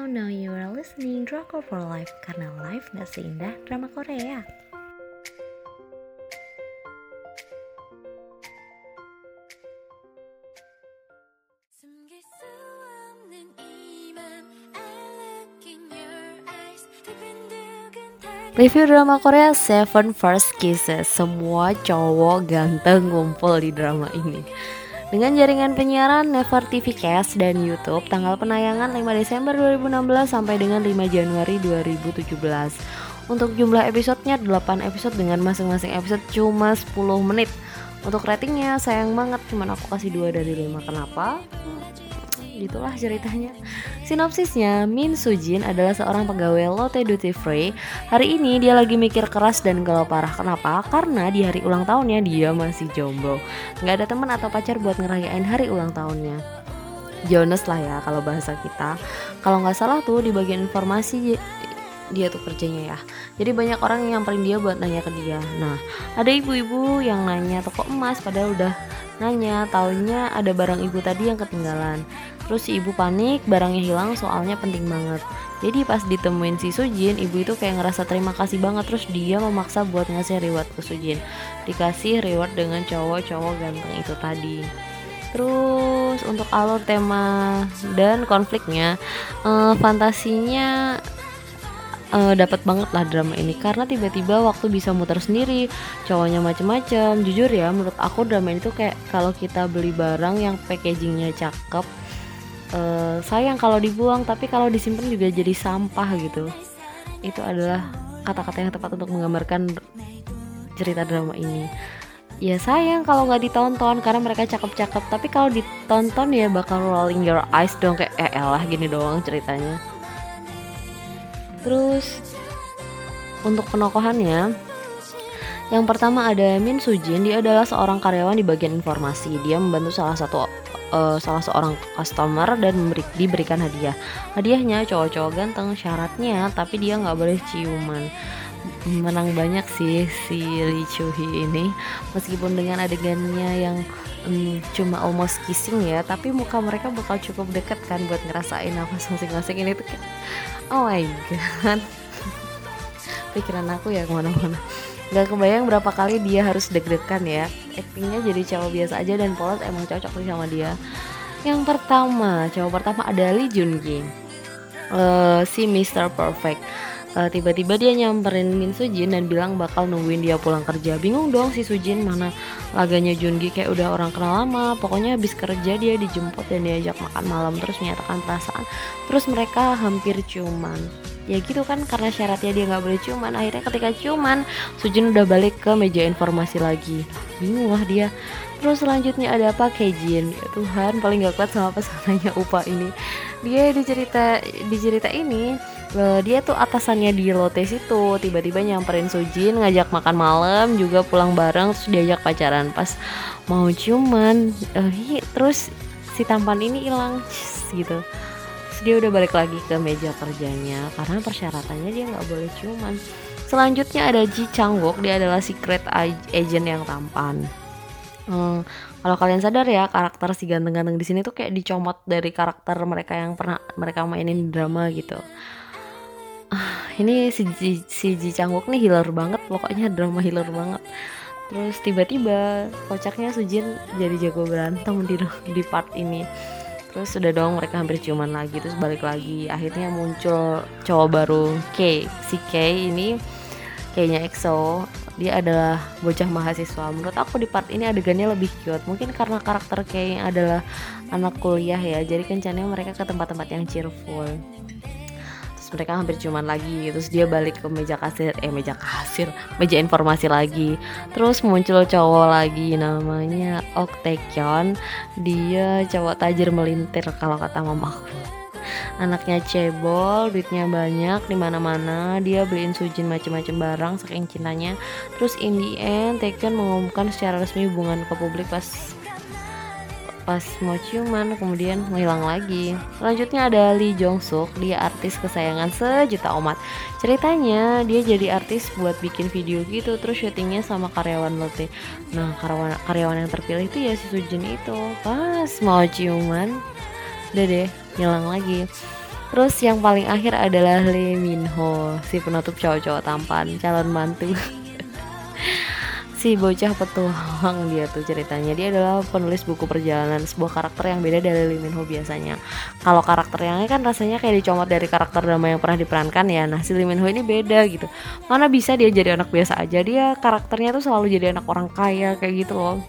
now now you are listening Draco for Life karena life gak seindah drama Korea. Review drama Korea Seven First Kisses. Semua cowok ganteng ngumpul di drama ini. Dengan jaringan penyiaran Never TV Cast dan Youtube Tanggal penayangan 5 Desember 2016 sampai dengan 5 Januari 2017 Untuk jumlah episodenya 8 episode dengan masing-masing episode cuma 10 menit. Untuk ratingnya sayang banget cuman aku kasih 2 dari 5 Kenapa? Gitulah ceritanya Sinopsisnya, Min Sujin adalah seorang pegawai Lotte Duty Free. Hari ini dia lagi mikir keras dan galau parah. Kenapa? Karena di hari ulang tahunnya dia masih jomblo. Nggak ada teman atau pacar buat ngerayain hari ulang tahunnya. Jonas lah ya kalau bahasa kita. Kalau nggak salah tuh di bagian informasi dia tuh kerjanya ya. Jadi banyak orang yang nyamperin dia buat nanya ke dia. Nah, ada ibu-ibu yang nanya toko emas padahal udah nanya, taunya ada barang ibu tadi yang ketinggalan. Terus si ibu panik, barangnya hilang soalnya penting banget. Jadi pas ditemuin si Sujin, ibu itu kayak ngerasa terima kasih banget terus dia memaksa buat ngasih reward ke Sujin. Dikasih reward dengan cowok-cowok ganteng itu tadi. Terus untuk alur tema dan konfliknya, eh, fantasinya eh, dapat banget lah drama ini karena tiba-tiba waktu bisa muter sendiri cowoknya macem-macem jujur ya menurut aku drama ini tuh kayak kalau kita beli barang yang packagingnya cakep eh, sayang kalau dibuang tapi kalau disimpan juga jadi sampah gitu. Itu adalah kata-kata yang tepat untuk menggambarkan cerita drama ini. Ya sayang kalau nggak ditonton karena mereka cakep-cakep. Tapi kalau ditonton ya bakal rolling your eyes dong kayak eh elah gini doang ceritanya. Terus untuk penokohannya yang pertama ada Min Sujin, dia adalah seorang karyawan di bagian informasi. Dia membantu salah satu eh, salah seorang customer dan memberi, diberikan hadiah. Hadiahnya cowok-cowok ganteng, syaratnya tapi dia nggak boleh ciuman. Menang banyak sih si Lee Hee ini, meskipun dengan adegannya yang hmm, cuma almost kissing ya, tapi muka mereka bakal cukup deket kan buat ngerasain nafas masing-masing ini tuh Oh my god Pikiran aku ya ke mana-mana Gak kebayang berapa kali dia harus deg-degan ya. Actingnya jadi cowok biasa aja dan polos emang cocok sih sama dia. Yang pertama, cowok pertama ada Lee Jun Gi Eh, Si Mr. Perfect Eh, tiba-tiba dia nyamperin Min Sujin dan bilang bakal nungguin dia pulang kerja. Bingung dong si Sujin mana laganya Jungi kayak udah orang kenal lama. Pokoknya habis kerja dia dijemput dan diajak makan malam. Terus menyatakan perasaan. Terus mereka hampir ciuman ya gitu kan karena syaratnya dia nggak boleh ciuman akhirnya ketika ciuman Sujin udah balik ke meja informasi lagi. Bingung lah dia. Terus selanjutnya ada apa Kejin ya Tuhan paling gak kuat sama pesanannya Upa ini. Dia di cerita di cerita ini eh, dia tuh atasannya di Lotte situ tiba-tiba nyamperin Sujin ngajak makan malam juga pulang bareng terus diajak pacaran. Pas mau ciuman eh, hi- terus si tampan ini hilang gitu. Terus dia udah balik lagi ke meja kerjanya karena persyaratannya dia nggak boleh ciuman. Selanjutnya ada Ji Changwook dia adalah secret ag- agent yang tampan. Hmm, kalau kalian sadar ya karakter si ganteng-ganteng di sini tuh kayak dicomot dari karakter mereka yang pernah mereka mainin drama gitu. Ah, ini si Ji, si Ji Changwook nih healer banget pokoknya drama healer banget. Terus tiba-tiba kocaknya Sujin jadi jago berantem di di part ini. Terus udah dong mereka hampir ciuman lagi terus balik lagi. Akhirnya muncul cowok baru K. Si K ini kayaknya EXO dia adalah bocah mahasiswa menurut aku di part ini adegannya lebih cute mungkin karena karakter kayaknya adalah anak kuliah ya jadi kencannya mereka ke tempat-tempat yang cheerful mereka hampir cuman lagi terus dia balik ke meja kasir eh meja kasir meja informasi lagi terus muncul cowok lagi namanya Ok Taekyeon dia cowok tajir melintir kalau kata mamaku anaknya cebol, duitnya banyak di mana-mana. Dia beliin Sujin macem-macem barang saking cintanya. Terus in the end, Taekyeon mengumumkan secara resmi hubungan ke publik pas pas mau ciuman kemudian menghilang lagi. Selanjutnya ada Lee Jong Suk dia artis kesayangan sejuta umat. Ceritanya dia jadi artis buat bikin video gitu terus syutingnya sama karyawan Lotte nah karyawan karyawan yang terpilih itu ya si Sujin itu. Pas mau ciuman udah deh hilang lagi. Terus yang paling akhir adalah Lee Min Ho, si penutup cowok-cowok tampan, calon mantu. si bocah petualang dia tuh ceritanya. Dia adalah penulis buku perjalanan sebuah karakter yang beda dari Lee biasanya. Kalau karakter yang kan rasanya kayak dicomot dari karakter drama yang pernah diperankan ya. Nah si Lee ini beda gitu. Mana bisa dia jadi anak biasa aja? Dia karakternya tuh selalu jadi anak orang kaya kayak gitu loh.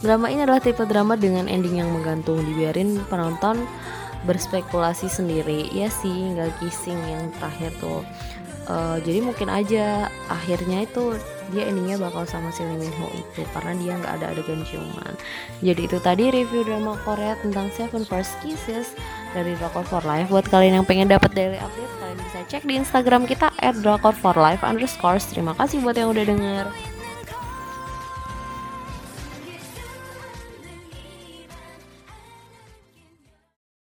Drama ini adalah tipe drama dengan ending yang menggantung. Dibiarin penonton berspekulasi sendiri. Ya sih nggak kissing yang terakhir tuh uh, jadi mungkin aja akhirnya itu dia endingnya bakal sama si Lee Min Ho itu karena dia nggak ada adegan ciuman. Jadi itu tadi review drama Korea tentang Seven First Kisses dari Drakor for Life. Buat kalian yang pengen dapat daily update kalian bisa cek di Instagram kita at Drakor for Life underscore. Terima kasih buat yang udah denger